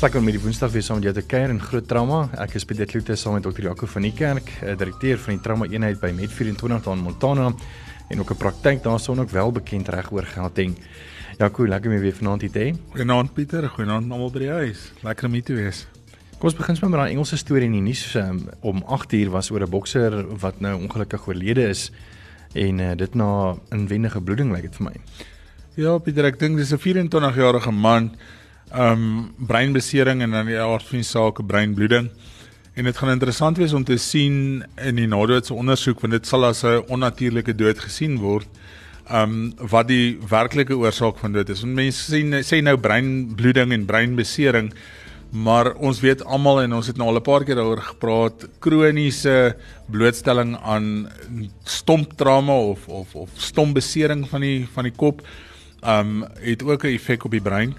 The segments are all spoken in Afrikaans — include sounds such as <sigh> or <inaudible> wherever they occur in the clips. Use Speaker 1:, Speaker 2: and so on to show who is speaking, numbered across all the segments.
Speaker 1: Sak met die Woensdag weer saam met jou te kuier in Groot Trauma. Ek is Pieter Kloete saam met Dr. Jaco van die Kerk, eh, direkteur van die trauma eenheid by Med24 in Montana en ook 'n praktyk daarson ook wel bekend reg oor Gauteng. Jaco, lekker om jou weer vanaand hier te hê.
Speaker 2: Goeienaand Pieter, goeienaand almal by die huis. Lekker om hier te wees.
Speaker 1: Kom ons begin sommer met daai Engelse storie in die nuus um, om 8uur was oor 'n bokser wat nou ongelukkig oorlede is en uh, dit na inwendige bloeding lyk dit vir my.
Speaker 2: Ja, Pieter, ek dink dis 'n 24 jarige man um breinbesering en dan die aard van die saak breinbloeding. En dit gaan interessant wees om te sien in die nadoetse ondersoek want dit sal as 'n onnatuurlike dood gesien word. Um wat die werklike oorsaak van dit is. Want mense sê sê nou breinbloeding en breinbesering, maar ons weet almal en ons het nou al 'n paar keer daaroor gepraat, kroniese blootstelling aan stomptrauma of of of stombesering van die van die kop um het ook 'n effek op die brein.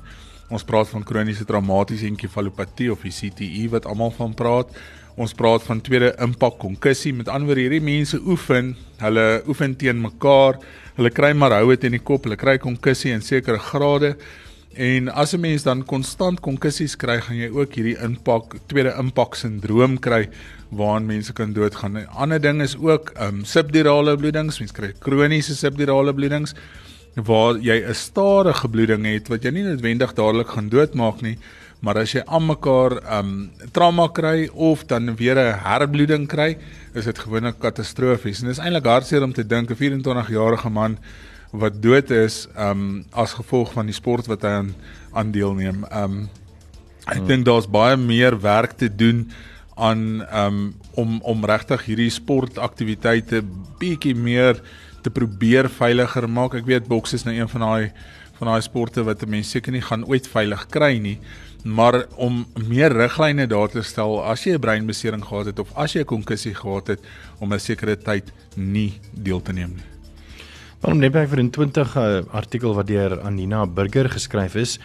Speaker 2: Ons praat van kroniese traumatiese enkefalopatie of die CTE wat almal van praat. Ons praat van tweede impak konkussie. Met ander woorde, hierdie mense oefen, hulle oefen teen mekaar. Hulle kry maar houe teen die kop, hulle kry konkussie in sekere grade. En as 'n mens dan konstant konkussies kry, gaan jy ook hierdie impak tweede impak sindroom kry waarin mense kan doodgaan. 'n Ander ding is ook ehm um, subdurale bloedings. Mense kry kroniese subdurale bloedings waar jy 'n stadige bloeding het wat jy nie noodwendig dadelik gaan doodmaak nie, maar as jy aan mekaar um trauma kry of dan weer 'n herbloeding kry, is dit gewoonlik katastrofies. En dit is eintlik hartseer om te dink 'n 24-jarige man wat dood is um as gevolg van die sport wat hy aan aan deelneem. Um ek hmm. dink daar's baie meer werk te doen aan um om om regtig hierdie sportaktiwiteite bietjie meer te probeer veiliger maak. Ek weet boks is nou een van daai van daai sporte wat mense seker nie gaan ooit veilig kry nie, maar om meer riglyne daar te stel as jy 'n breinbesering gehad het of as jy 'n konkussie gehad het om 'n sekere tyd nie deel te neem nie.
Speaker 1: Waarom net by vir 'n 20 uh, artikel wat deur Anina Burger geskryf is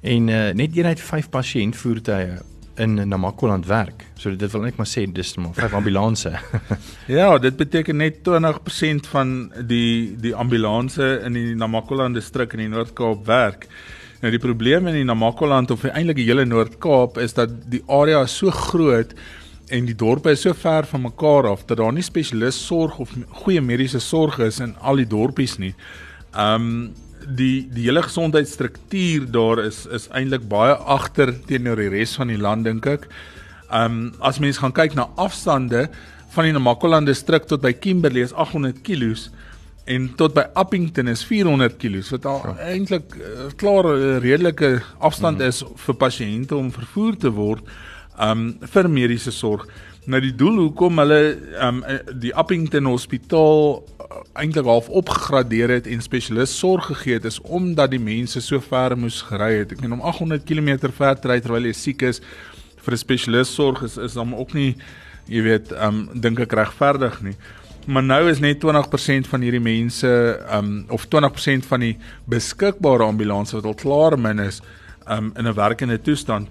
Speaker 1: en uh, net eenheid 5 pasiëntvoertuie in Namakoland werk. So dit wil net maar sê dis maar vyf ambulanse. <laughs>
Speaker 2: ja, dit beteken net 20% van die die ambulanse in die Namakoland distrik in die Noord-Kaap werk. Nou die probleem in die Namakoland of eintlik die hele Noord-Kaap is dat die area so groot en die dorpe is so ver van mekaar af dat daar nie spesialis sorg of goeie mediese sorg is in al die dorpies nie. Um die die hele gesondheidsstruktuur daar is is eintlik baie agter teenoor die res van die land dink ek. Um as mens gaan kyk na afstande van die Namakoland distrik tot by Kimberley is 800 km en tot by Appington is 400 km wat al ja. eintlik uh, klaar 'n redelike afstand mm. is vir pasiënte om vervoer te word um vir mediese sorg. Nou die doel hoekom hulle um die Appington Hospitaal eintlik half opgegradeer het en spesialis sorg gegee het is omdat die mense so ver moes gery het. Ek meen om 800 km ver te ry terwyl jy siek is vir 'n spesialis sorg is is dan ook nie jy weet, ehm um, dink ek regverdig nie. Maar nou is net 20% van hierdie mense ehm um, of 20% van die beskikbare ambulanses wat al klaar min is ehm um, in 'n werkende toestand.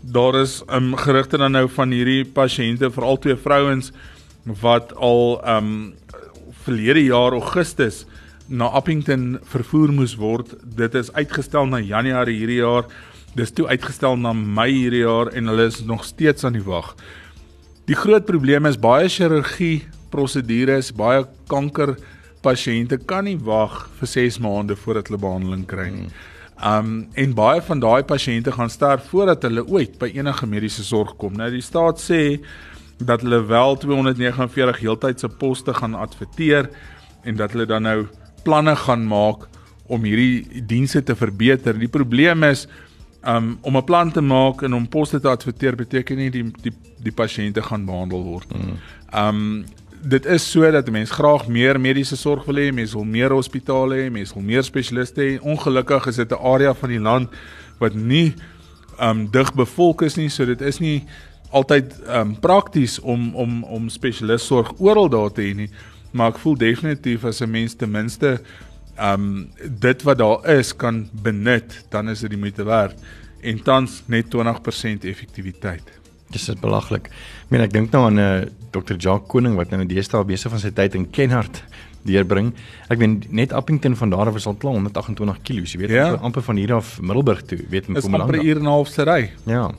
Speaker 2: Daar is ehm um, gerugte dan nou van hierdie pasiënte, veral twee vrouens wat al ehm um, verlede jaar Augustus na Appington vervoer moes word. Dit is uitgestel na Januarie hierdie jaar. Dis toe uitgestel na Mei hierdie jaar en hulle is nog steeds aan die wag. Die groot probleem is baie chirurgie prosedures, baie kanker pasiënte kan nie wag vir 6 maande voordat hulle behandeling kry nie. Um en baie van daai pasiënte gaan sterf voordat hulle ooit by enige mediese sorg kom. Nou die staat sê dat hulle wel 249 heeltydse poste gaan adverteer en dat hulle dan nou planne gaan maak om hierdie dienste te verbeter. Die probleem is um, om 'n plan te maak en om poste te adverteer beteken nie die die die pasiënte gaan behandel word. Mm. Um dit is so dat mense graag meer mediese sorg wil hê, mense wil meer hospitale hê, mense wil meer spesialiste hê. Ongelukkig is dit 'n area van die land wat nie um dig bevolk is nie, so dit is nie altyd um prakties om om om spesialis sorg oral daar te hê nie maar ek voel definitief as 'n mens ten minste um dit wat daar is kan benut, dan is dit die moeite werd en tans net 20% effektiwiteit.
Speaker 1: Dis is belaglik. Ek meen ek dink nou aan 'n uh, Dr. Jacques Koning wat nou in deesdae besig van sy tyd in Kenhardt deurbring. Ek meen net Appington van daar af is al klaar 128 kg. Jy weet ja. amper van hier af Middelburg toe, weet
Speaker 2: met Mpumalanga. Dis amper 'n uur en 'n half se ry.
Speaker 1: Ja.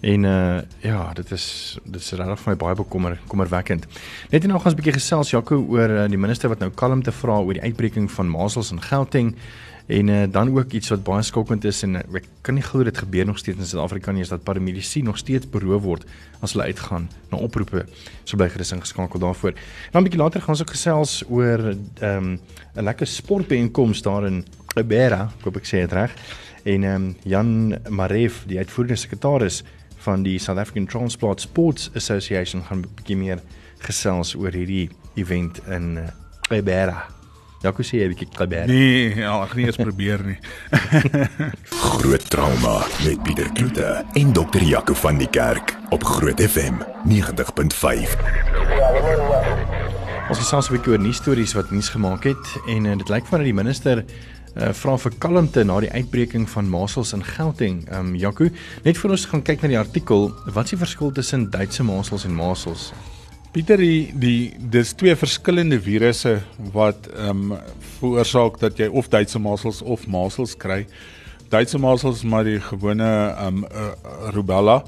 Speaker 1: En uh ja, dit is dit is regtig vir my baie bekommer kommerwekkend. Net en nou gaan ons 'n bietjie gesels Jaco oor uh, die minister wat nou kalm te vra oor die uitbreking van masels in Gauteng en uh, dan ook iets wat baie skokkend is en uh, ek kan nie glo dit gebeur nog steeds in Suid-Afrika nie is dat paramedisy nog steeds beroof word as hulle uitgaan na oproepe. So bly gerus ingeskakel daarvoor. Dan 'n bietjie later gaan ons ook gesels oor ehm um, 'n lekker sportbeeenkoms daar in Ibera, ek hoop ek sê dit reg. En ehm um, Jan Maref, die uitvoerende sekretaris van die South African Transport Sports Association gaan 'n bietjie meer gesels oor hierdie event in Kibera. Jaco sê jy 'n bietjie Kibera.
Speaker 2: Nee, ja, ek nie eens <laughs> probeer nie. <laughs>
Speaker 3: Groot trauma met Pieter Kloete en Dr. Jaco van die Kerk op Groot FM 90.5.
Speaker 1: Ons gesels 'n bietjie oor nuus stories wat nuus gemaak het en uh, dit lyk van dat die minister uh, vra vir kalmte na die uitbreking van masels in Gauteng. Ehm um, Jaco, net vir ons gaan kyk na die artikel, wat is die verskil tussen Duitse masels en masels?
Speaker 2: Pieter, die die dis twee verskillende virusse wat ehm um, veroorsaak dat jy of Duitse masels of masels kry. Duitse masels maar die gewone ehm um, uh, rubella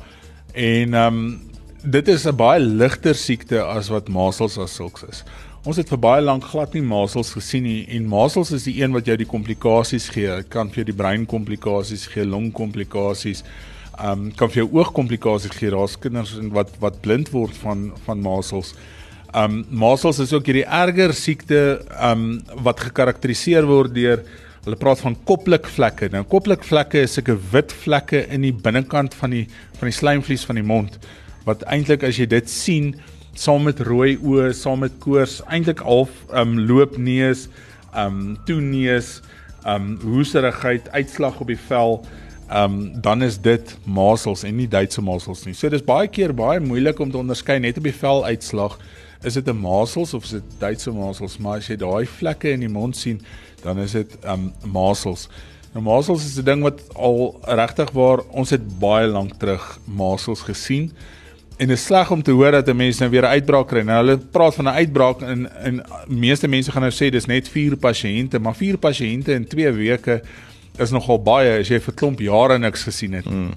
Speaker 2: en ehm um, dit is 'n baie ligter siekte as wat masels as sulks is. Ons het vir baie lank glad nie masels gesien nie en masels is die een wat jou die komplikasies gee. Dit kan vir jou die breinkomplikasies gee, longkomplikasies. Ehm um, kan vir jou oogkomplikasies gee. Daar's kinders wat wat blind word van van masels. Ehm um, masels is ook hierdie erger siekte ehm um, wat gekarakteriseer word deur hulle praat van koplikvlekke. Nou koplikvlekke is sulke wit vlekke in die binnekant van die van die slijmvlies van die mond wat eintlik as jy dit sien saam met rooi oë, saam met koors, eintlik half um loopneus, um toeneus, um hoeserigheid, uitslag op die vel, um dan is dit masels en nie Duitse masels nie. So dis baie keer baie moeilik om te onderskei net op die vel uitslag is dit 'n masels of is dit Duitse masels, maar as jy daai vlekke in die mond sien, dan is dit um masels. Nou masels is 'n ding wat al regtig waar ons het baie lank terug masels gesien. En dit is sleg om te hoor dat 'n mens nou weer 'n uitbraak kry. Nou hulle praat van 'n uitbraak en en meeste mense gaan nou sê dis net 4 pasiënte, maar 4 pasiënte in 2 weke is nogal baie as jy vir klomp jare niks gesien het. Mm.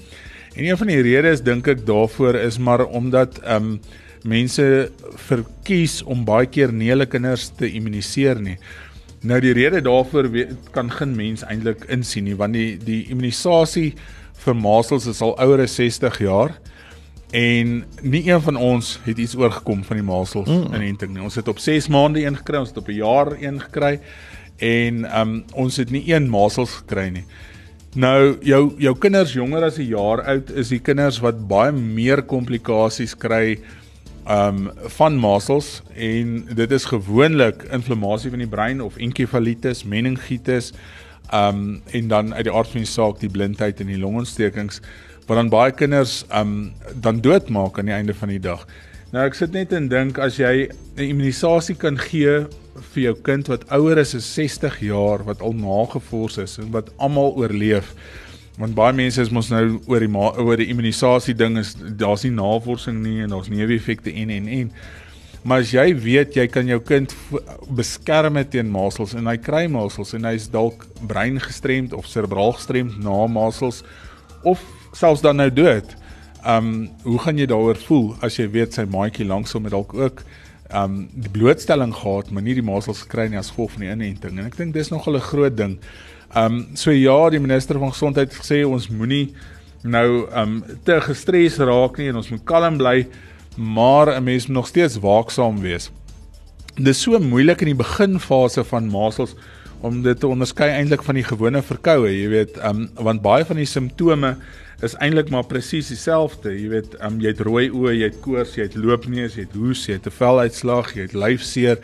Speaker 2: En een van die redes dink ek daarvoor is maar omdat ehm um, mense verkies om baie keer nie hulle kinders te immuniseer nie. Nou die rede daarvoor kan geen mens eintlik insien nie want die die immunisasie vir masels is al ouer as 60 jaar. En nie een van ons het iets oorgekom van die masels mm. inenting nie. Ons het op 6 maande een gekry, ons het op 'n jaar een gekry en um ons het nie een masels gekry nie. Nou jou jou kinders jonger as 'n jaar oud is die kinders wat baie meer komplikasies kry um van masels en dit is gewoonlik inflammasie van die brein of enkefalitis, meningitis um en dan uit die aard van die saak die blindheid en die longontstekings wat dan baie kinders um dan doodmaak aan die einde van die dag. Nou ek sit net en dink as jy 'n immunisasie kan gee vir jou kind wat ouer is as 60 jaar wat al nagevors is en wat almal oorleef. Want baie mense is mos nou oor die oor die immunisasie ding is daar's nie navorsing nie en daar's neeweffekte en en en. Maar as jy weet jy kan jou kind beskerm teen masels en hy kry masels en hy's dalk brein gestremd of serebraal gestremd na masels of selfs dan nou dood. Um hoe gaan jy daaroor voel as jy weet sy maatjie langs hom het dalk ook um die blootstelling gehad, maar nie die masels gekry nie as gevolg van die inenting. En ek dink dis nog 'n groot ding. Um so ja, die minister van gesondheid het gesê ons moenie nou um te gestres raak nie en ons moet kalm bly, maar 'n mens moet nog steeds waaksaam wees. Dit is so moeilik in die beginfase van masels om dit te onderskei eintlik van die gewone verkoue, jy weet, um want baie van die simptome is eintlik maar presies dieselfde. Jy weet, um, jy het rooi oë, jy het koors, jy het loopneus, jy het hoes, jy het 'n veluitslag, jy het lyfseer.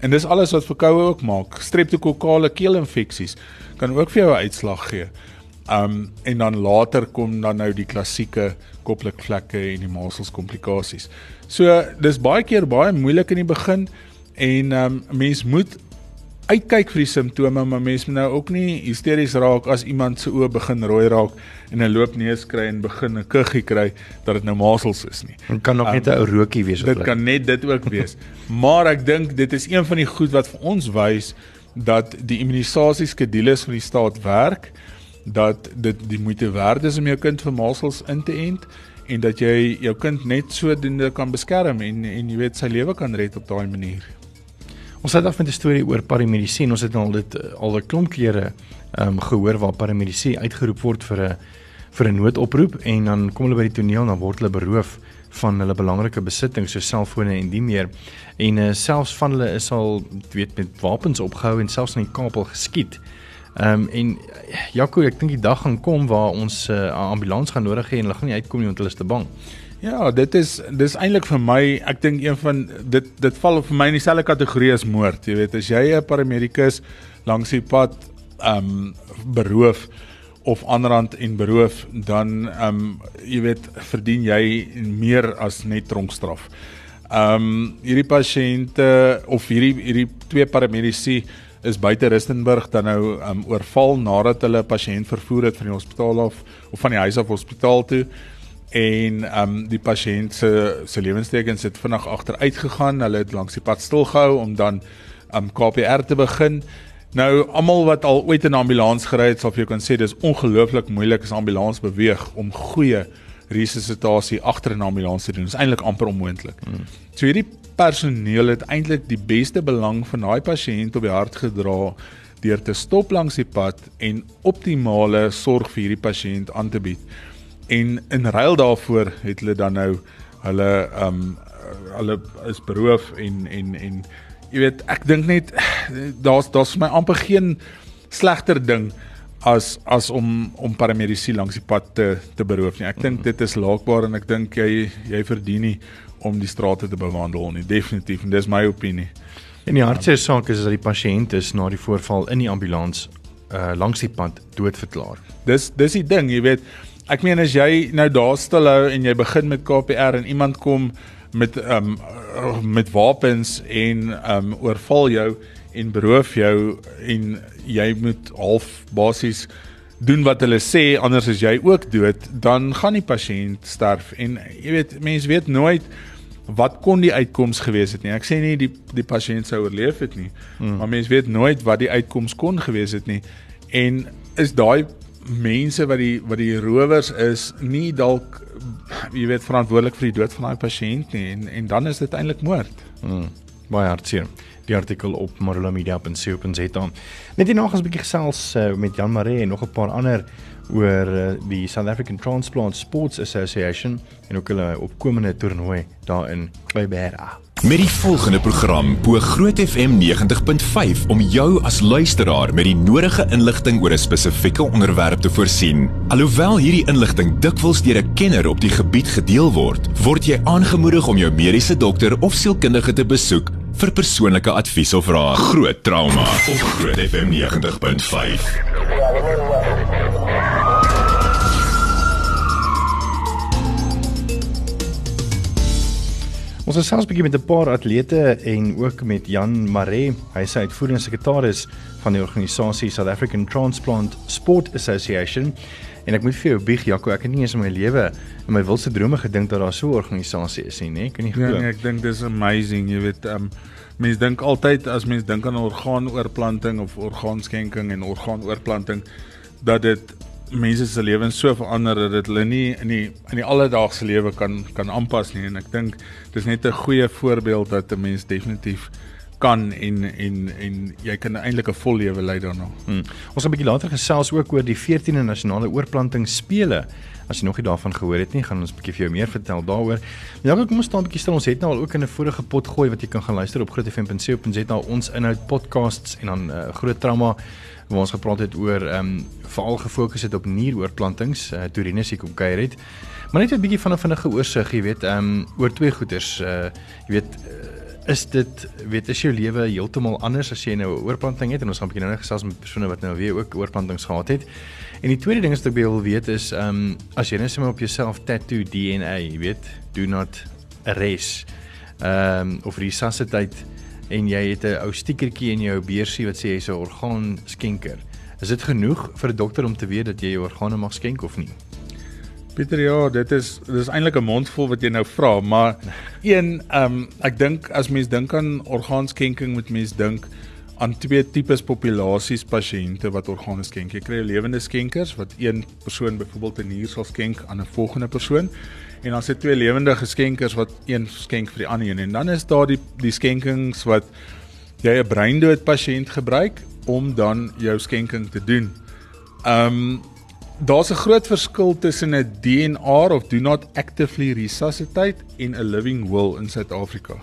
Speaker 2: En dis alles wat verkoue ook maak. Streptokokale keelinfeksies kan ook vir jou 'n uitslag gee. Um en dan later kom dan nou die klassieke koplikvlekke en die masels komplikasies. So dis baie keer baie moeilik in die begin En um, mens moet uitkyk vir die simptome, maar mens moet nou ook nie hysteries raak as iemand se oë begin rooi raak en 'n loopneus kry en begin 'n kuggie kry dat dit nou masels is nie.
Speaker 1: Dit kan nog um, net 'n ou rookie wees
Speaker 2: of Dit kan net dit ook wees. <laughs> maar ek dink dit is een van die goed wat vir ons wys dat die immunisasieskedules van die staat werk dat dit die moeite werd is om jou kind vir masels in te ent en dat jy jou kind net sodoende kan beskerm en en jy weet sy lewe kan red op daai manier.
Speaker 1: Ons het af met 'n storie oor paramedisien. Ons het al dit eh, al 'n klomp kere ehm um, gehoor waar paramedisie uitgeroep word vir 'n vir 'n noodoproep en dan kom hulle by die toneel en dan word hulle beroof van hulle belangrike besittings soos selfone en die meer. En uh, selfs van hulle is al weet met wapens opgehou en selfs in die kapel geskiet. Ehm um, en Jaco, ek dink die dag gaan kom waar ons eh, 'n uh, ambulans gaan nodig hê en hulle gaan nie uitkom nie want hulle is te bang.
Speaker 2: Ja, dit is dis eintlik vir my, ek dink een van dit dit val vir my in dieselfde kategorie as moord. Jy weet, as jy 'n paramedikus langs die pad ehm um, beroof of aanrand en beroof, dan ehm um, jy weet, verdien jy meer as net tronkstraf. Ehm um, hierdie pasiënte of hierdie hierdie twee paramedici is buite Rustenburg dan nou um, oorval nadat hulle 'n pasiënt vervoer het van die hospitaal af of van die huis af hospitaal toe en um, die pasiënt se se lewenstekens het vinnig agteruit gegaan. Hulle het langs die pad stilgehou om dan um, KPR te begin. Nou almal wat al ooit in 'n ambulans gery het, sal vir jou kan sê dis ongelooflik moeilik as 'n ambulans beweeg om goeie resusitasie agter 'n ambulans te doen. Dit is eintlik amper onmoontlik. Hmm. So hierdie personeel het eintlik die beste belang van daai pasiënt op die hart gedra deur te stop langs die pad en optimale sorg vir hierdie pasiënt aan te bied. En in ruil daarvoor het hulle dan nou hulle ehm um, hulle is beroof en en en jy weet ek dink net <sighs> daar's daar's vir my amper geen slegter ding as as om om paramedici langs die pad te te beroof nie. Ek dink dit is laakbaar en ek dink jy jy verdien nie om die strate te bewandel nie. Definitief en dis my opinie.
Speaker 1: En die hartseer saak is dat die pasiënt is na die voorval in die ambulans uh langs die pad doodverklaar.
Speaker 2: Dis dis die ding, jy weet. Ek meen as jy nou daar stilhou en jy begin met KPR en iemand kom met um met wapens en um oorval jou en beroof jou en jy moet half basies doen wat hulle sê anders as jy ook dood dan gaan die pasiënt sterf. En jy weet mense weet nooit wat kon die uitkoms gewees het nie. Ek sê nie die die pasiënt sou oorleef het nie hmm. maar mense weet nooit wat die uitkoms kon gewees het nie. En is daai mense wat die wat die rowers is nie dalk jy weet verantwoordelik vir die dood van daai pasiënt nie. En en dan is dit eintlik moord.
Speaker 1: Hmm. baie hartseer die artikel op marulamedia.co.za. Net hierna gaan ons 'n bietjie gesels uh, met Jan Maree en nog 'n paar ander oor uh, die South African Transplant Sports Association en ook hulle opkomende toernooi daar in Kleiberg.
Speaker 3: Met die volgende program bo Groot FM 90.5 om jou as luisteraar met die nodige inligting oor 'n spesifieke onderwerp te voorsien. Alhoewel hierdie inligting dikwels deur 'n kenner op die gebied gedeel word, word jy aangemoedig om jou mediese dokter of sielkundige te besoek vir persoonlike advies of raad. Groot trauma op Groot FM 90.5.
Speaker 1: Ons het selfs bietjie met 'n paar atlete en ook met Jan Maree, hy is uitvoerende sekretaris van die organisasie South African Transplant Sport Association. En ek moet vir jou bieg Jaco, ek het nie eens in my lewe in my wildste drome gedink dat daar so 'n organisasie is nie, nê? Kan nie glo.
Speaker 2: Ja, nee, ek dink dis amazing, jy weet, um mense dink altyd as mense dink aan orgaanoorplanting of orgaanskenking en orgaanoorplanting dat dit mense se lewens so verander dat dit hulle nie in die in die alledaagse lewe kan kan aanpas nie en ek dink dis net 'n goeie voorbeeld dat 'n mens definitief kan en en en jy kan eintlik 'n vol lewe lei daarna. Hmm.
Speaker 1: Ons gaan 'n bietjie later gesels ook oor die 14de nasionale oorplanting spele. As jy nog nie daarvan gehoor het nie, gaan ons 'n bietjie vir jou meer vertel daaroor. Ja, kom ons staan 'n bietjie stil. Ons het nou al ook in 'n vorige pot gooi wat jy kan gaan luister op grootfm.co.za ons inhoud podcasts en dan uh, groot trauma waar ons gepraat het oor ehm um, veral gefokus het op nieroorplantings, uh, toe Rinus hier kom kuier het. Maar net 'n bietjie van 'n vinnige oorsig, jy weet, ehm um, oor twee goeters, uh jy weet uh, is dit weet is jou lewe heeltemal anders as jy nou 'n oorplanting het en ons gaan 'n bietjie nou net gesels met persone wat nou weer ook oorplantings gehad het. En die tweede ding wat ek wil weet is ehm um, as jy net sommer op jouself tattoo DNA, jy weet, do not erase. Ehm um, of resuscitate en jy het 'n ou stiekertjie in jou beursie wat sê jy's 'n orgaanskenker. Is dit genoeg vir 'n dokter om te weet dat jy jou organe mag skenk of nie?
Speaker 2: Pieter, ja, dit is dis eintlik 'n mondvol wat jy nou vra, maar een ehm um, ek dink as mens dink aan orgaanskenking moet mens dink aan twee tipes populasies pasiënte wat organe skenk. Jy kry lewende skenkers wat een persoon byvoorbeeld 'n nier sal skenk aan 'n volgende persoon en dan sit twee lewende geskenkers wat een skenk vir die ander een en dan is daar die die skenkings wat jy 'n breindood pasiënt gebruik om dan jou skenking te doen. Um daar's 'n groot verskil tussen 'n DNR of do not actively resuscitate en 'n living will in Suid-Afrika.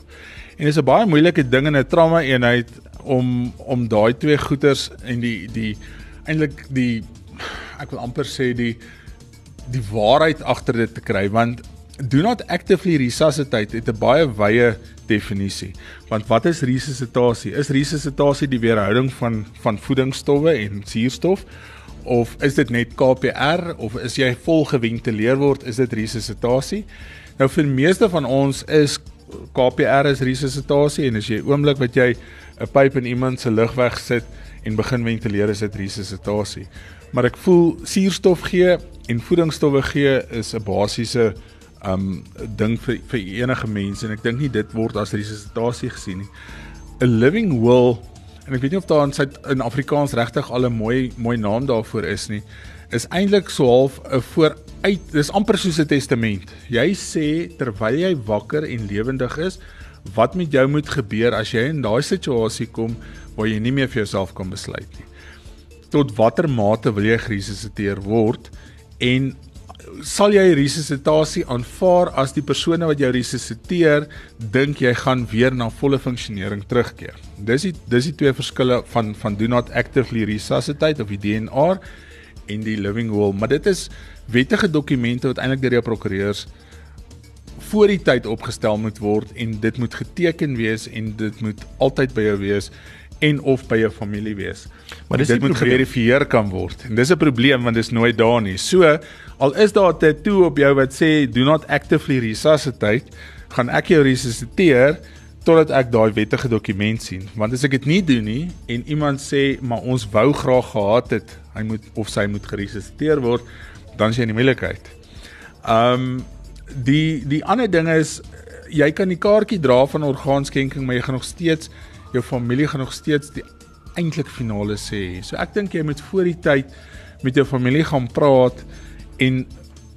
Speaker 2: En dit is 'n baie moeilike ding in 'n trauma eenheid om om daai twee goeters en die die eintlik die ek wil amper sê die die waarheid agter dit te kry want do not actively resuscitate het 'n baie wye definisie. Want wat is resuscitasie? Is resuscitasie die weerhouding van van voedingsstowwe en suurstof of is dit net KPR of is jy vol geventileer word, is dit resuscitasie? Nou vir meeste van ons is KPR is resuscitasie en as jy oomblik wat jy 'n pyp in iemand se lugweg sit en begin ventileer is dit resuscitasie. Maar ek voel suurstof gee en voedingsstowwe gee is 'n basiese um ding vir vir enige mens en ek dink nie dit word as resuscitasie gesien nie. 'n Living will en ek weet nie of daar in Suid in Afrikaans regtig al 'n mooi mooi naam daarvoor is nie. Is eintlik so half 'n vooruit dis amper soos 'n testament. Jy sê terwyl jy wakker en lewendig is, wat met jou moet gebeur as jy in daai situasie kom waar jy nie meer vir jouself kan besluit nie. Tot watter mate wil jy geresusciteer word en sal jy resuscitasie aanvaar as die persone wat jou resusciteer dink jy gaan weer na volle funksionering terugkeer. Dis die dis die twee verskille van van do not actively resuscitate of die DNR en die living will, maar dit is wettige dokumente wat eintlik deur jou prokureurs voor die tyd opgestel moet word en dit moet geteken wees en dit moet altyd by jou wees en of by jou familie wees. Maar dis dit moet geverifieer kan word. En dis 'n probleem want dis nooit daar nie. So, al is daar 'n tattoo op jou wat sê do not actively resuscitate, gaan ek jou resusciteer totdat ek daai wettige dokument sien. Want as ek dit nie doen nie en iemand sê maar ons wou graag gehad het hy moet of sy moet geresusciteer word, dan is jy in die moeilikheid. Um die die ander ding is jy kan die kaartjie dra van orgaanskenking, maar jy gaan nog steeds jou familie gaan nog steeds die eintlik finale sê. So ek dink jy moet voor die tyd met jou familie gaan praat en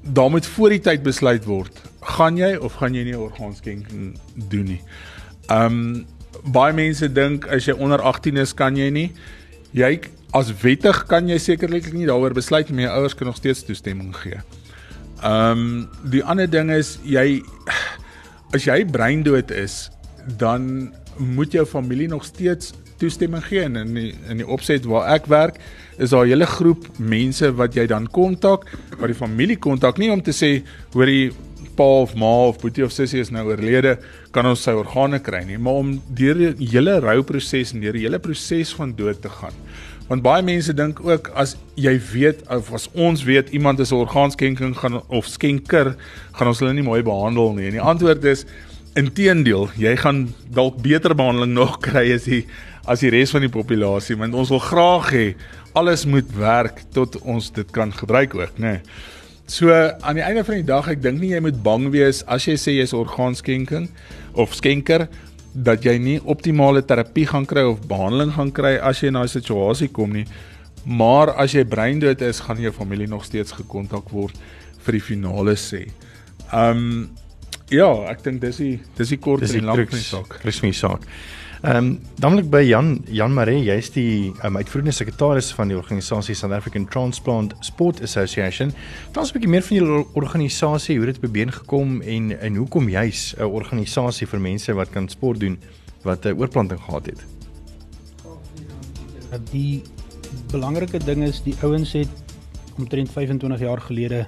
Speaker 2: daar moet voor die tyd besluit word. Gaan jy of gaan jy nie orgaanskenking doen nie? Um baie mense dink as jy onder 18 is kan jy nie. Jy as wettig kan jy sekerlik nie daaroor besluit nie. Jou ouers kan nog steeds toestemming gee. Um die ander ding is jy as jy breindood is, dan moet jou familie nog steeds toestemming gee en in die, in die opset waar ek werk is daar 'n hele groep mense wat jy dan kontak wat die familie kontak nie om te sê hoor die pa of ma of boetie of sussie is nou oorlede kan ons sy organe kry nie maar om deur die hele rouproses en deur die hele proses van dood te gaan. Want baie mense dink ook as jy weet of as ons weet iemand is 'n orgaanskenking gaan of skenker gaan ons hulle nie mooi behandel nie. En die antwoord is Inteendeel, jy gaan dalk beter behandeling nog kry as die as die res van die populasie, want ons wil graag hê alles moet werk tot ons dit kan gebruik ook, nê. Nee. So aan die einde van die dag, ek dink nie jy moet bang wees as jy sê jy's orgaanskenking of skenker dat jy nie optimale terapie gaan kry of behandeling gaan kry as jy in daai situasie kom nie. Maar as jy breindood is, gaan jou familie nog steeds gekontak word vir die finale sê. Um Ja, ek dink dis die dis die kort en lank van die saak.
Speaker 1: Dis my saak. Ehm um, dan wil ek by Jan Jan Maree, jy's die um, uitvoerende sekretaris van die organisasie South African Transplant Sport Association. Vertel ons 'n bietjie meer van julle organisasie, hoe dit bebeen gekom en en hoekom jy's 'n organisasie vir mense wat kan sport doen wat 'n oorplanting gehad het.
Speaker 4: Die belangrike ding is die ouens het omtrent 25 jaar gelede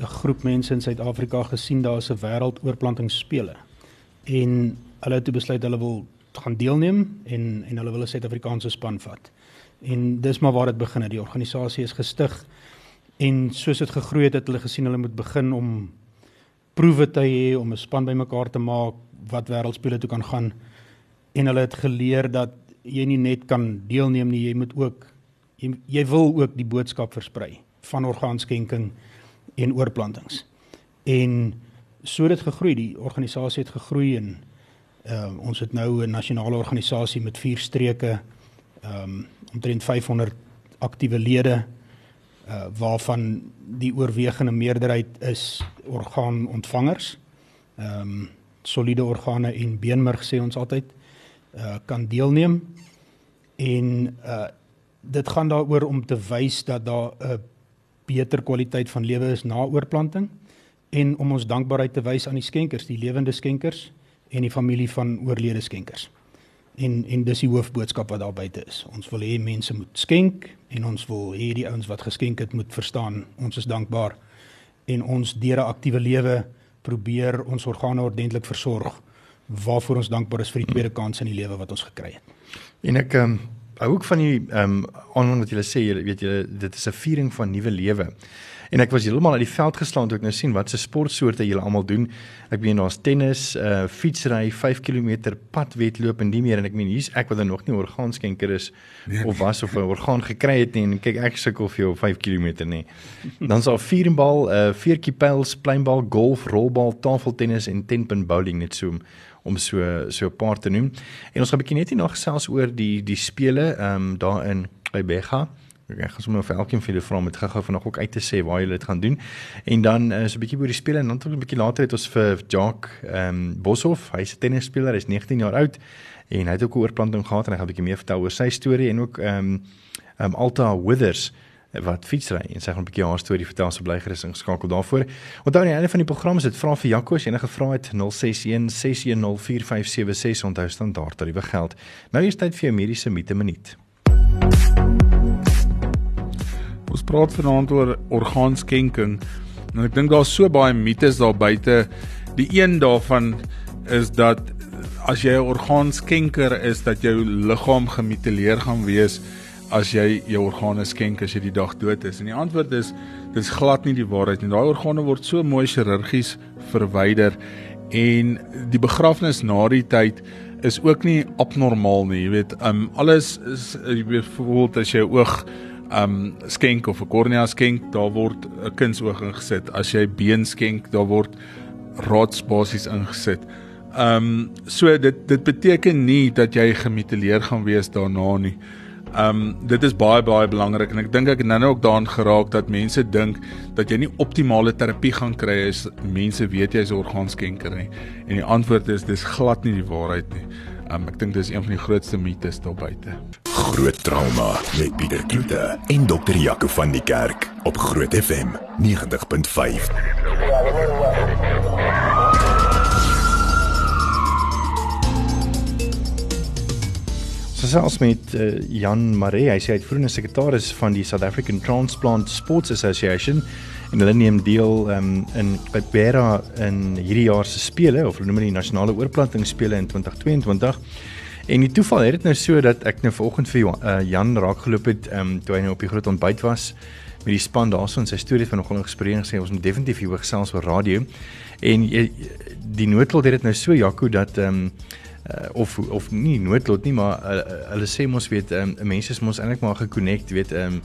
Speaker 4: 'n groep mense in Suid-Afrika gesien daar is 'n wêreldoorplantingsspele. En hulle het besluit hulle wil gaan deelneem en en hulle wil 'n Suid-Afrikaanse span vat. En dis maar waar dit begin het. Die organisasie is gestig en soos dit gegroei het, het hulle gesien hulle moet begin om proewe te hê om 'n span bymekaar te maak wat wêreldspele toe kan gaan. en hulle het geleer dat jy nie net kan deelneem nie, jy moet ook jy, jy wil ook die boodskap versprei van orgaanskenking en oorplantings. En so het dit gegroei, die organisasie het gegroei en uh, ons het nou 'n nasionale organisasie met vier streke ehm um, omtrent 500 aktiewe lede uh, waarvan die oorwegende meerderheid is orgaanontvangers. Ehm um, soliede organe en beenmerg sê ons altyd uh, kan deelneem en uh, dit gaan daaroor om te wys dat daar 'n beter kwaliteit van lewe is na oorplanting en om ons dankbaarheid te wys aan die skenkers, die lewende skenkers en die familie van oorlede skenkers. En en dis die hoofboodskap wat daar buite is. Ons wil hê mense moet skenk en ons wil hê die ouens wat geskenk het moet verstaan ons is dankbaar en ons deur 'n aktiewe lewe probeer ons organe ordentlik versorg waarvoor ons dankbaar is vir die tweede kans in die lewe wat ons gekry het.
Speaker 1: En ek ehm um, hou ook van die ehm um, aanhang wat julle sê, julle weet julle dit is 'n viering van nuwe lewe. En ek was heeltemal uit die veld geslaan toe ek nou sien wat se sportsoorte julle almal doen. Ek meen daar's tennis, uh fietsry, 5 km padwedloop en die meer en ek meen hier's ek wat dan nog nie orgaanskenker is nee. of was of 'n orgaan gekry het nie en kyk ek sukkel vir jou 5 km nie. Dan's daar vierenbal, uh veertjie pyls, pleinbal, golf, rolbal, tafeltennis en tenpin bowling net so om so so 'n paar te noem. En ons gaan 'n bietjie net hier nog gesels oor die die spele ehm um, daar in Bybega. Ek gaan sommer vir elkeen van julle vra om dit gou-gou vanoggend ook uit te sê waar julle dit gaan doen. En dan uh, 'n bietjie oor die spele en dan 'n bietjie later het ons vir Jock ehm um, Boshoff, hy's 'n tennisspeler, hy's 19 jaar oud en hy het ook 'n oorplanting gehad en hy gaan 'n bietjie meer vertel oor sy storie en ook ehm um, ehm um, Alta Withers wat fietsry en sy gaan 'n bietjie haar storie vertel so bly gerus ingeskakel daarvoor. Onthou aan die einde van die program is dit vra vir Jaco as enige vrae het 061 610 4576 onthou standaard tariewe geld. Nou is tyd vir 'n mediese minuut.
Speaker 2: Ons praat vanaand oor orgaanskenking. En ek dink daar's so baie mites daar buite. Die een daarvan is dat as jy 'n orgaanskenker is dat jou liggaam gemutileer gaan wees as jy jou organe skenk as jy die dag dood is? En die antwoord is dis glad nie die waarheid nie. Daai organe word so mooi chirurgies verwyder en die begrafnis na die tyd is ook nie abnormaal nie. Jy weet, um alles is byvoorbeeld as jy oog um skenk of 'n kornea skenk, daar word 'n kindsoog ingesit. As jy been skenk, daar word rods basies ingesit. Um so dit dit beteken nie dat jy gemutileer gaan wees daarna nie. Um, dit is baie baie belangrik en ek dink ek het nou ook daaraan geraak dat mense dink dat jy nie optimale terapie gaan kry as mense weet jy is 'n orgaanskenker nie. En die antwoord is dis glad nie die waarheid nie. Um, ek dink dis een van die grootste mites daar buite.
Speaker 3: Groot trauma met Pieter Kloete en dokter Jaco van die Kerk op Groot FM 90.5.
Speaker 1: gesels met uh, Jan Maree. Hy sê hy het vroeër 'n sekretaris van die South African Transplant Sports Association en hulle neem deel um, in Bera in hierdie jaar se spele of hulle noem dit nasionale oorplantingsspele in 2022. En die toeval het dit nou so dat ek nou vanoggend vir uh, Jan raakgeloop het um, toe hy nou op die groot ontbyt was met die span daarson sy storie van nogal gespreek gesê ons moet definitief hier gesels oor radio en die noodlot het dit nou so Jaco dat ehm um, uh, of of nie noodlot nie maar uh, hulle sê mos weet um, mense is mos eintlik maar gekonnekt weet um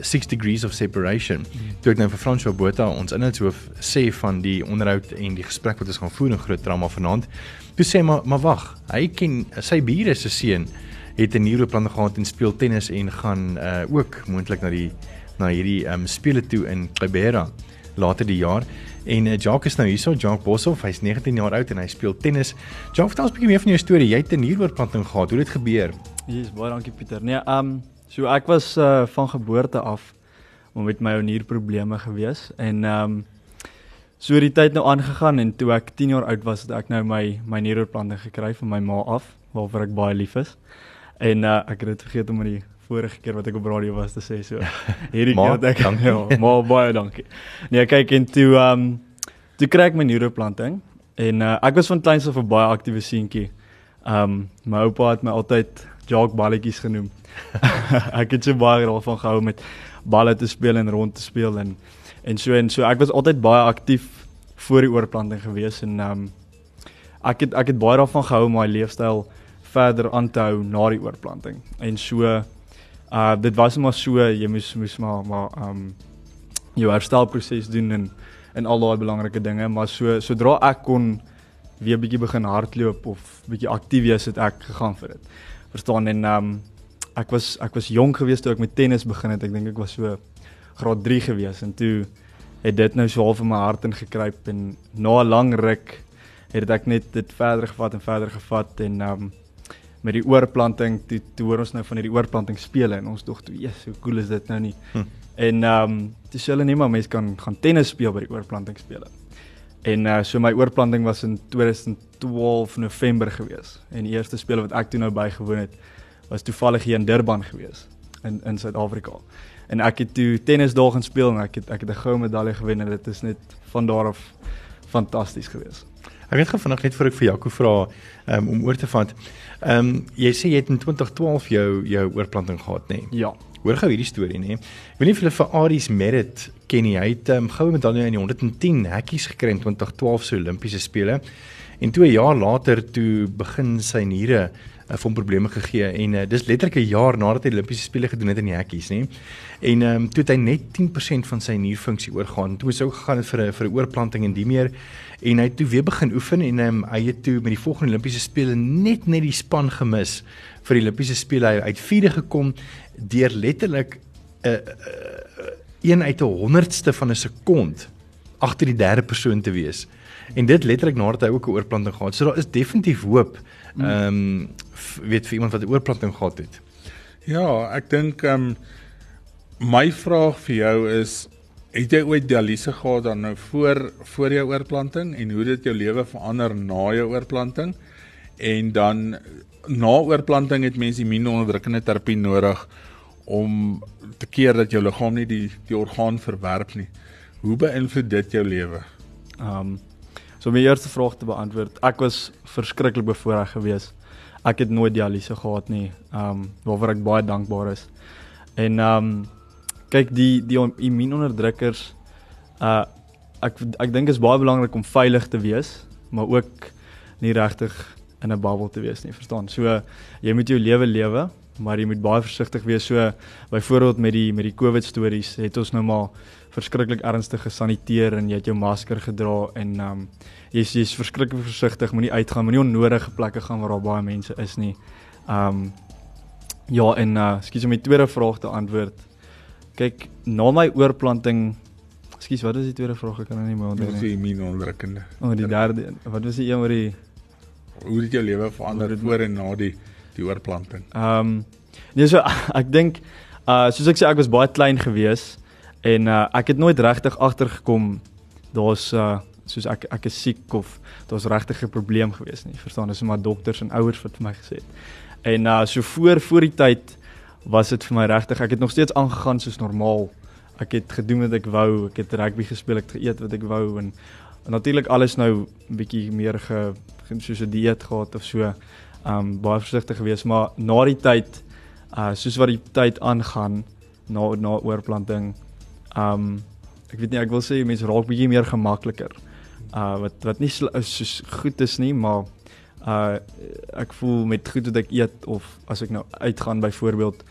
Speaker 1: 6 degrees of separation. Mm. Toe ek nou vir François Botha ons inhoudshoof sê van die onderhoud en die gesprek wat ons gaan voer in groot drama vanaand. Toe sê maar maar wag, hy ken sy bure se seun het 'n neuroplan gehad en speel tennis en gaan uh, ook moontlik na die na hierdie um spele toe in Kibera later die jaar. En uh, Jacques is nou hierso, Jacques Boshoff, hy's 19 jaar oud en hy speel tennis. Jacques, vertel ons 'n bietjie meer van jou storie. Jy het 'n nieroorplanting gehad. Hoe het dit gebeur?
Speaker 5: Jesus, baie dankie Pieter. Nee, um so ek was uh, van geboorte af met my nierprobleme gewees en um so die tyd nou aangegaan en toe ek 10 jaar oud was, het ek nou my my nieroorplanting gekry van my ma af, waarvoor ek baie lief is. En uh, ek het dit vergeet om die vorige keer wat ek op radio was te sê so. <laughs> Hierdie keer wat ek <laughs> ja, maar baie dankie. Nee, kyk en toe ehm um, toe kry ek my neuroplanting en uh, ek was van kleins af 'n baie aktiewe seentjie. Ehm um, my oupa het my altyd jog balletjies genoem. <laughs> ek het so baie daarvan gehou met balle te speel en rond te speel en en so en so ek was altyd baie aktief voor die oorplanting gewees en ehm um, ek het ek het baie daarvan gehou om my leefstyl verder aan te hou na die oorplanting. En so uh dit was maar so jy moes moes maar maar um jou herstelproses doen en en al daai belangrike dinge, maar so sodra ek kon weer bietjie begin hardloop of bietjie aktief wees het ek gegaan vir dit. Verstaan en um ek was ek was jonk geweest toe ek met tennis begin het. Ek dink ek was so graad 3 geweest en toe het dit nou so half in my hart ingekruip en na 'n lang ruk het ek net dit verder gevat en verder gevat en um met die oorplanting toe toe hoor ons nou van hierdie oorplanting spele en ons dog toe yes hoe cool is dit nou nie? Hm. en um dis hulle nie maar mense kan gaan tennis speel by die oorplanting spele. En uh, so my oorplanting was in 2012 November gewees en die eerste spele wat ek toe nou bygewoon het was toevallig hier in Durban gewees in in Suid-Afrika en ek het toe tennis daar gaan speel en ek het ek het 'n goue medalje gewen en dit is net van daar af fantasties geweest.
Speaker 1: Ek het gefvinding net vir ek vir Jaco vra um, om oor te vat. Ehm um, jy sê jy het in 2012 jou jou oorplanting gehad nê? Nee?
Speaker 5: Ja.
Speaker 1: Hoor gou hierdie storie nê. Ek weet nie of julle vir Aries Merit ken nie. Hy het 'n um, goue medalje in die 110 hekkies gekry in 2012 se Olimpiese spele. En 2 jaar later toe begin sy niere uh, van probleme gegee en uh, dis letterlik 'n jaar nadat hy die Olimpiese spele gedoen het in die hekkies, nê. En ehm um, toe het hy net 10% van sy nierfunksie oorgaan. Toe is hy ook gegaan vir 'n vir 'n oorplanting en die meer en hy het toe weer begin oefen en um, hy het toe met die volgende Olimpiese spele net net die span gemis vir die Olimpiese spele hy uit vierde gekom deur letterlik 'n uh, uh, een uit 'n honderdste van 'n sekond agter die derde persoon te wees. En dit letterlik nadat hy ook 'n oorplanting gehad. So daar is definitief hoop. Mm. Ehm um, weet vir iemand wat 'n oorplanting gehad het.
Speaker 2: Ja, ek dink ehm um, my vraag vir jou is het jy ooit dialyse gehad dan nou voor voor jou oorplanting en hoe dit jou lewe verander na jou oorplanting? En dan na oorplanting het mense immuunonderdrukkende terapie nodig om te keer dat jou liggaam nie die die orgaan verwerp nie. Hoe beïnvloed dit jou lewe?
Speaker 5: Ehm um, So my eerste vraag te beantwoord. Ek was verskriklik bevoorreg geweest. Ek het nooit dialyse gehad nie. Ehm um, waarvoor ek baie dankbaar is. En ehm um, kyk die die immuunonderdrukkers uh ek ek dink is baie belangrik om veilig te wees, maar ook nie regtig in 'n bubble te wees nie, verstaan? So jy moet jou lewe lewe, maar jy moet baie versigtig wees. So byvoorbeeld met die met die COVID stories het ons nou maar verskriklik ernstig gesaniteer en jy het jou masker gedra en ehm um, jy's jy's verskriklik versigtig, moenie uitgaan, moenie onnodige plekke gaan waar daar baie mense is nie. Ehm um, ja en uh skus om die tweede vraag te antwoord. Kyk, na my oorplanting Skus, wat is die tweede vraag? Ek kan nou nie meer onthou
Speaker 2: nie. Dis immuunonderdrukkende.
Speaker 5: O, oh, die derde. Wat was die een oor die
Speaker 2: hoe het jou lewe verander voor en na die die oorplanting?
Speaker 5: Ehm um, nee, so <laughs> ek dink uh soos ek sê ek was baie klein geweest En uh, ek het nooit regtig agtergekom daar's uh soos ek ek is siek of daar's regtig 'n probleem gewees nie. Verstaan, dis maar dokters en ouers wat vir my gesê het. En uh so voor voor die tyd was dit vir my regtig ek het nog steeds aangegaan soos normaal. Ek het gedoen wat ek wou, ek het rugby gespeel, ek het geëet wat ek wou en, en natuurlik alles nou bietjie meer ge soos 'n dieet gehad of so. Um baie versigtig geweest, maar na die tyd uh soos wat die tyd aangaan na na oorplanting Um ek weet nie ek wil sê mense raak bietjie meer gemakliker. Uh wat wat nie so goed is nie, maar uh ek voel met goed wat ek eet of as ek nou uitgaan byvoorbeeld,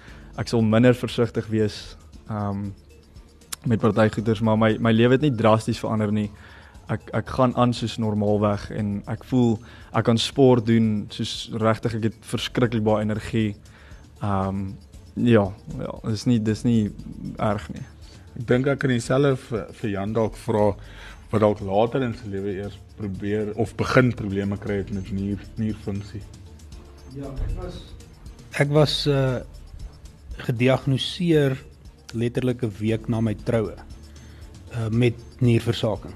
Speaker 5: ek sal minder versigtig wees um met party goeders, maar my my lewe het nie drasties verander nie. Ek ek gaan aan soos normaalweg en ek voel ek kan sport doen soos regtig ek het verskriklik baie energie. Um ja, ja, dis nie dis nie erg nie.
Speaker 2: Ek dink ek kan dieselfde vir Jan dalk vra wat dalk later in sy lewe eers probeer of begin probleme kry het met nier nierfunksie.
Speaker 4: Ja, ek was ek was uh gediagnoseer letterlik 'n week na my troue uh met nierversaking.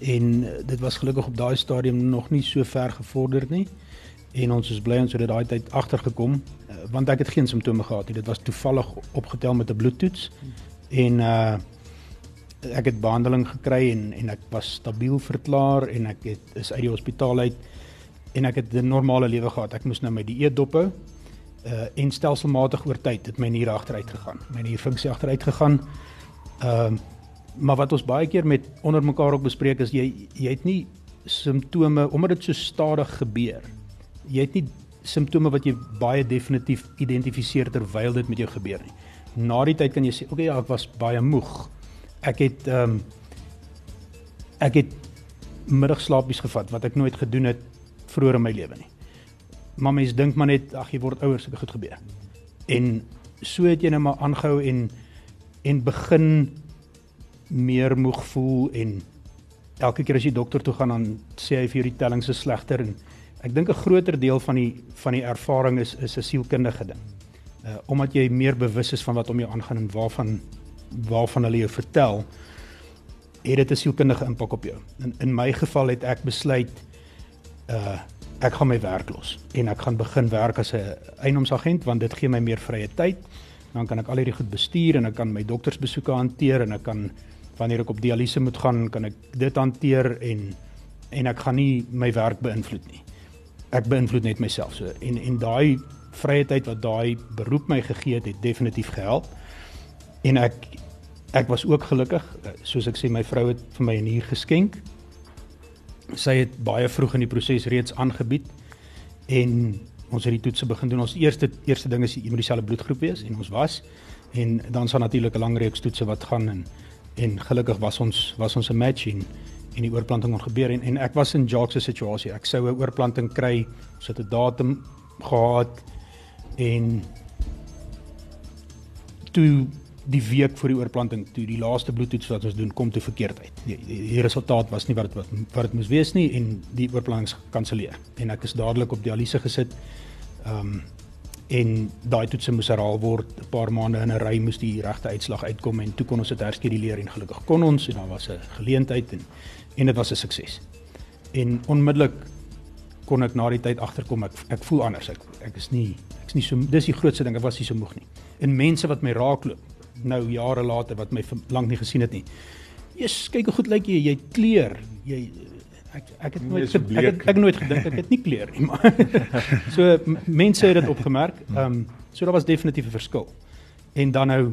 Speaker 4: En uh, dit was gelukkig op daai stadium nog nie so ver gevorder nie en ons is bly ons het dit daai tyd agtergekom uh, want ek het geen simptome gehad nie. Dit was toevallig opgetel met 'n bloedtoets. En uh ek het behandeling gekry en en ek was stabiel verklaar en ek het is uit die hospitaal uit en ek het 'n normale lewe gehad. Ek moes nou my dieet dophou. Uh en stelselmatig oor tyd het my nier agteruit gegaan. My nierfunksie agteruit gegaan. Ehm uh, maar wat ons baie keer met onder mekaar ook bespreek is jy jy het nie simptome omdat dit so stadig gebeur. Jy het nie simptome wat jy baie definitief identifiseer terwyl dit met jou gebeur nie. Na die tyd kan jy sê, "Oké, okay, ja, ek was baie moeg. Ek het ehm um, ek het middagslaapies gevat wat ek nooit gedoen het vroeër in my lewe nie." Maar mense dink maar net, "Ag, jy word ouer, seker goed gebeur." En so het jy net maar aangehou en en begin meer moeg voel en elke keer as jy dokter toe gaan dan sê hy vir jou die tellings is slegter en Ek dink 'n groter deel van die van die ervaring is is 'n sielkundige ding. Uh omdat jy meer bewus is van wat om jou aangaan en waarvan waarvan hulle jou vertel, het dit 'n sielkundige impak op jou. In in my geval het ek besluit uh ek gaan my werk los en ek gaan begin werk as 'n eienoomsagent want dit gee my meer vrye tyd. Dan kan ek al hierdie goed bestuur en ek kan my doktersbesoeke hanteer en ek kan wanneer ek op dialyse moet gaan, kan ek dit hanteer en en ek gaan nie my werk beïnvloed nie ek beïnvloed net myself so en en daai vrye tyd wat daai beroep my gegee het het definitief gehelp en ek ek was ook gelukkig. Soos ek sê my vrou het vir my 'n huur geskenk. Sy het baie vroeg in die proses reeds aangebied en ons het die toetse begin doen. Ons eerste eerste ding is jy moet dieselfde bloedgroep wees en ons was. En dan sal natuurlik 'n lang reeks toetse wat gaan en en gelukkig was ons was ons 'n match en en die oorplanting kon gebeur. En en ek was in Jacques se situasie. Ek sou 'n oorplanting kry, so 'n datum gehad en toe die week voor die oorplanting, toe die laaste bloedtoets wat ons doen kom te verkeerd uit. Die, die, die resultaat was nie wat wat wat dit moes wees nie en die oorplanting is gekanselleer. En ek is dadelik op dialyse gesit. Ehm um, en daai toetse moes herhaal word 'n paar maande in 'n ry moes die regte uitslag uitkom en toe kon ons dit herskeduleer en gelukkig kon ons en daar was 'n geleentheid en en dit was 'n sukses. En onmiddellik kon ek na die tyd agterkom ek ek voel anders. Ek ek is nie ek's nie so dis die grootste ding, ek was nie so moeg nie. En mense wat my raakloop nou jare later wat my lank nie gesien het nie. Jesus, kyk hoe goed lyk jy, jy kleur. Jy ek ek het nooit ek, ek het ek nooit gedink ek het nie kleur nie, maar <laughs> so mense het dit opgemerk. Ehm um, so daar was definitief 'n verskil. En dan nou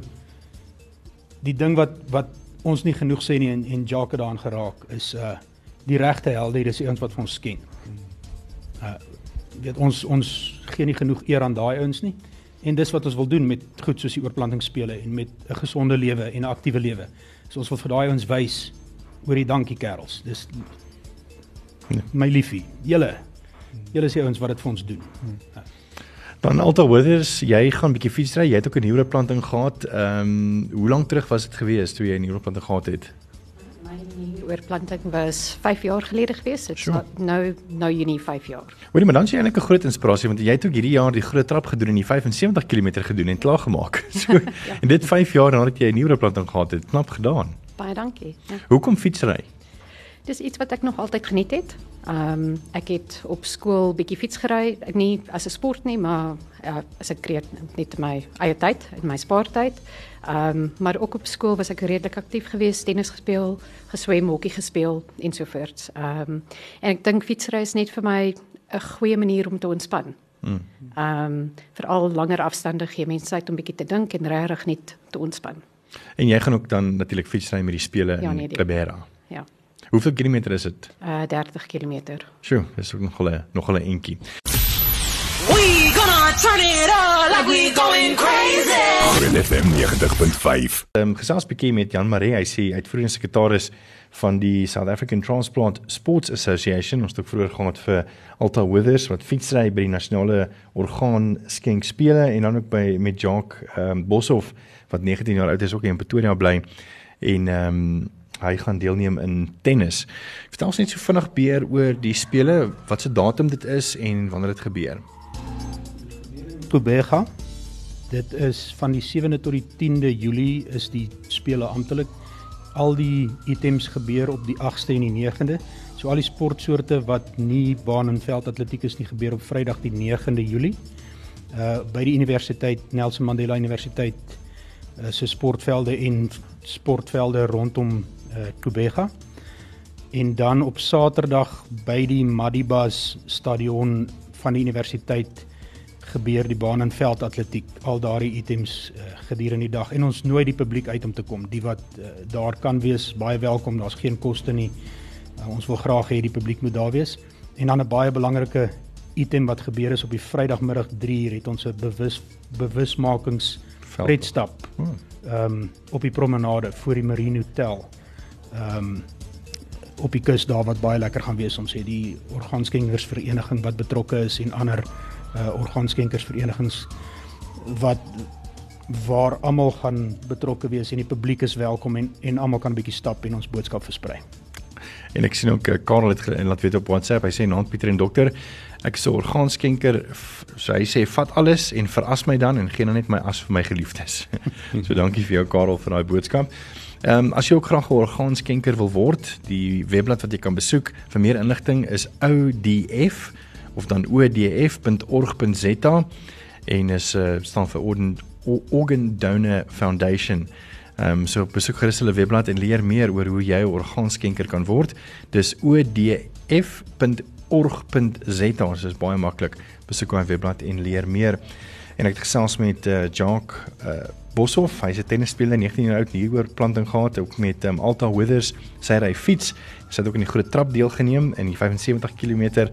Speaker 4: die ding wat wat ons nie genoeg sê nie en en Jacques daaraan geraak is uh die regte helde dis die ouens wat vir ons ken. Uh weet ons ons gee nie genoeg eer aan daai ouens nie. En dis wat ons wil doen met goed soos die oorplantingsspele en met 'n gesonde lewe en 'n aktiewe lewe. So ons wil vir daai ouens wys oor die dankie kerels. Dis ja. my liefie. Julle. Julle is die ouens wat dit vir ons doen. Hmm.
Speaker 1: Ja. Dan Alta Withers, jy gaan 'n bietjie fietsry. Jy het ook 'n neuroplanting gehad. Ehm, um, hoe lank terug was dit gewees toe jy 'n neuroplanting gehad het?
Speaker 6: My neuroplanting was 5 jaar gelede gewees. Dit sure. nou nou Junie 5 jaar.
Speaker 1: Hoorie, maar dan sien jy eintlik 'n groot inspirasie want jy het ook hierdie jaar die groot trap gedoen en die 75 km gedoen en klaar gemaak. <laughs> So, <laughs> ja. En dit 5 jaar nadat jy 'n neuroplanting gehad het, knap gedaan.
Speaker 6: Baie dankie. Ja.
Speaker 1: Hoekom fietsry?
Speaker 6: Dis iets wat ek nog altyd geniet het. Ehm um, ek het op skool bietjie fiets gery, nie as 'n sport nie, maar ja, as ek kreet net my eie tyd, in my spaartyd. Ehm um, maar ook op skool was ek redelik aktief geweest, tennis gespeel, geswem, hokkie gespeel en so voort. Ehm um, en ek dink fietsry is net vir my 'n goeie manier om te ontspan. Hmm. Ehm um, veral langer afstande gee mense tyd om bietjie te dink en regtig net te ontspan.
Speaker 1: En jy gaan ook dan natuurlik fietsry met die spele ja, nee, in Klebera.
Speaker 6: Ja.
Speaker 1: Hoeveel kilometer is dit?
Speaker 6: Uh 30 km.
Speaker 1: Sjoe, dis ook nog 'n nog 'n entjie.
Speaker 3: Turn it on like we going crazy. Groen FM 90.5.
Speaker 1: Ehm um, gesels bietjie met Jan Marie, hy sê uitvoerende sekretaris van die South African Transplant Sports Association. Ons het vroeër gehad vir Alta Withers wat fietsry by die nasionale orgaan skenk spele en dan ook by met Jacques ehm um, Boshoff wat 19 jaar oud is ook in Pretoria bly en ehm um, hy gaan deelneem in tennis. Vertel ons net so vinnig beer oor die spele, wat se datum dit is en wanneer dit gebeur.
Speaker 4: Tobega. Dit is van die 7de tot die 10de Julie is die spele amptelik. Al die items gebeur op die 8ste en die 9de. So al die sportsoorte wat nie baan en veldatletiek is nie gebeur op Vrydag die 9de Julie. Uh by die universiteit Nelson Mandela Universiteit uh, se sportvelde en sportvelde rondom uh, Kubega. En dan op Saterdag by die Madibas stadion van die universiteit gebeur die baan en veld atletiek al daardie items uh, gedurende die dag. En ons nooi die publiek uit om te kom. Die wat uh, daar kan wees baie welkom. Daar's geen koste nie. Uh, ons wil graag hê die publiek moet daar wees. En dan 'n baie belangrike item wat gebeur is op die Vrydagmiddag 3 uur het ons 'n bewus bewusmakings redstap. Ehm um, op die promenade voor die Marine Hotel. Ehm um, op die kus daar wat baie lekker gaan wees. Om sê die orgaanskenkersvereniging wat betrokke is en ander uh, orgaanskenkersverenigings wat waar almal gaan betrokke wees en die publiek is welkom en en almal kan 'n bietjie stap en ons boodskap versprei.
Speaker 1: En ek sien ook uh, Karel het en laat weet op WhatsApp, hy sê naam Pieter en dokter, ek is 'n orgaanskenker. So hy sê vat alles en veras my dan en gee dan net my as vir my geliefdes. <laughs> so dankie vir jou Karel vir daai boodskap. Ehm um, as jy ook graag 'n orgaanskenker wil word, die webblad wat jy kan besoek vir meer inligting is ODF of dan odf.org.za en is uh, staan vir Orden Organ Donor Foundation. Ehm um, so besoek gerus hulle webblad en leer meer oor hoe jy 'n orgaanskenker kan word. Dis odf.org.za. Dit is baie maklik. Besoek daai webblad en leer meer. En ek het gesels met uh, Jacques uh, Boshoff, hy's 'n tennisspeler, 19 jaar oud, hier oor planting gehad, ook met um, Alta Withers, sy ry fiets. Sy het ook in die groot trap deelgeneem in die 75 km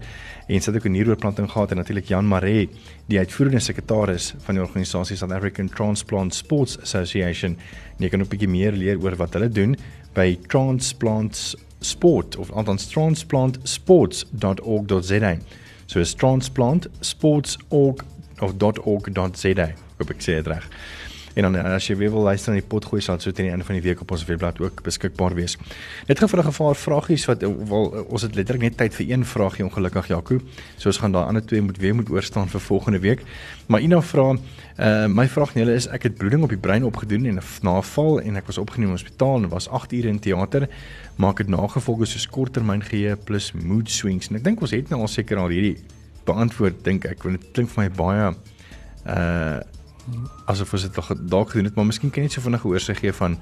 Speaker 1: en sy het ook 'n nieroorplanting gehad en natuurlik Jan Maree, die uitvoerende sekretaris van die organisasie South African Transplant Sports Association. En jy kan ook 'n bietjie meer leer oor wat hulle doen by Transplants Sport of althans transplantsports.org.za. So is transplantsports.org of .org.za. Hoop ek sê dit reg. En dan as jy weer wil luister na die potgooi sal so teen die einde van die week op ons webblad ook beskikbaar wees. Net gou vir 'n gevaar vragies wat wel ons het letterlik net tyd vir een vragie ongelukkig Jaco. So ons gaan daai ander twee moet weer moet oorstaan vir volgende week. Maar Ina vra uh my vraag aan julle is ek het bloeding op die brein opgedoen en 'n val en ek was opgeneem in hospitaal en was 8 ure in teater. Maak dit nagevolge soos korttermyn geheue plus mood swings. En ek dink ons het nou al seker al hierdie beantwoord dink ek want dit klink vir my baie uh asof ons dit dalk gedoen het, maar miskien kan jy net so vinnig oorsig gee van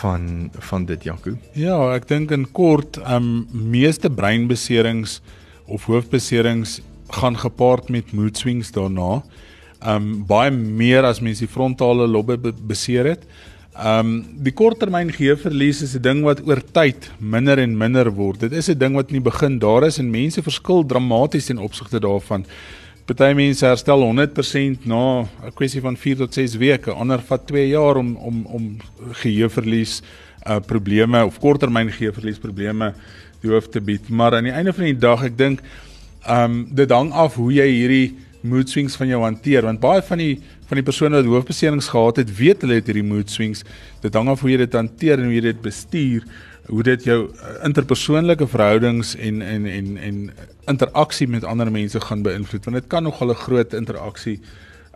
Speaker 1: van van dit Jaco.
Speaker 2: Ja, ek dink in kort, ehm um, meeste breinbeserings of hoofbeserings gaan gepaard met mood swings daarna. Ehm um, baie meer as mens die frontale lobbe beseer het. Ehm um, die korttermyn geheueverlies is 'n ding wat oor tyd minder en minder word. Dit is 'n ding wat in die begin daar is en mense verskil dramaties in opsigte daarvan. Party mense herstel 100% na 'n kwessie van 4 tot 6 weke, ander vat 2 jaar om om om geheueverlies uh probleme of korttermyn geheueverlies probleme die hoof te bied. Maar aan die einde van die dag, ek dink um dit hang af hoe jy hierdie mood swings van jou hanteer want baie van die van die persone wat hoofbeserings gehad het, weet hulle het hierdie mood swings. Dit hang af hoe jy dit hanteer en hoe jy dit bestuur hoe dit jou uh, interpersoonlike verhoudings en en en en interaksie met ander mense gaan beïnvloed. Want dit kan nogal 'n groot interaksie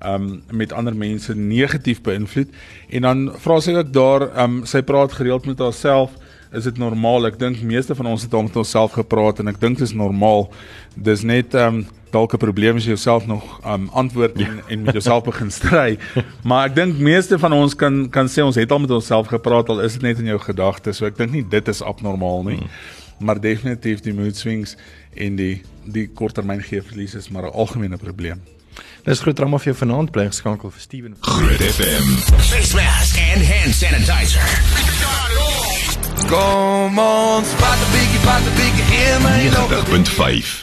Speaker 2: um met ander mense negatief beïnvloed. En dan vra sy ook daar um sy praat gereeld met haarself is dit normaal ek dink meeste van ons het al met onsself gepraat en ek dink dit is normaal dis net um dalk 'n probleem as jy jouself nog um antwoord en, ja. en met jouself <laughs> begin stry. maar ek dink meeste van ons kan kan sê ons het al met onsself gepraat al is dit net in jou gedagtes. So ek dink nie dit is abnormaal nie. Hmm. Maar definitief die mood swings en die die korttermyn geefverlies is maar 'n algemene probleem.
Speaker 1: Dis groot drama vir jou vanaand bly geskakel vir Steven.
Speaker 3: Groot FM.
Speaker 7: Face mask and hand sanitizer.
Speaker 3: Come on, spot the biggie, spot the biggie, 90.5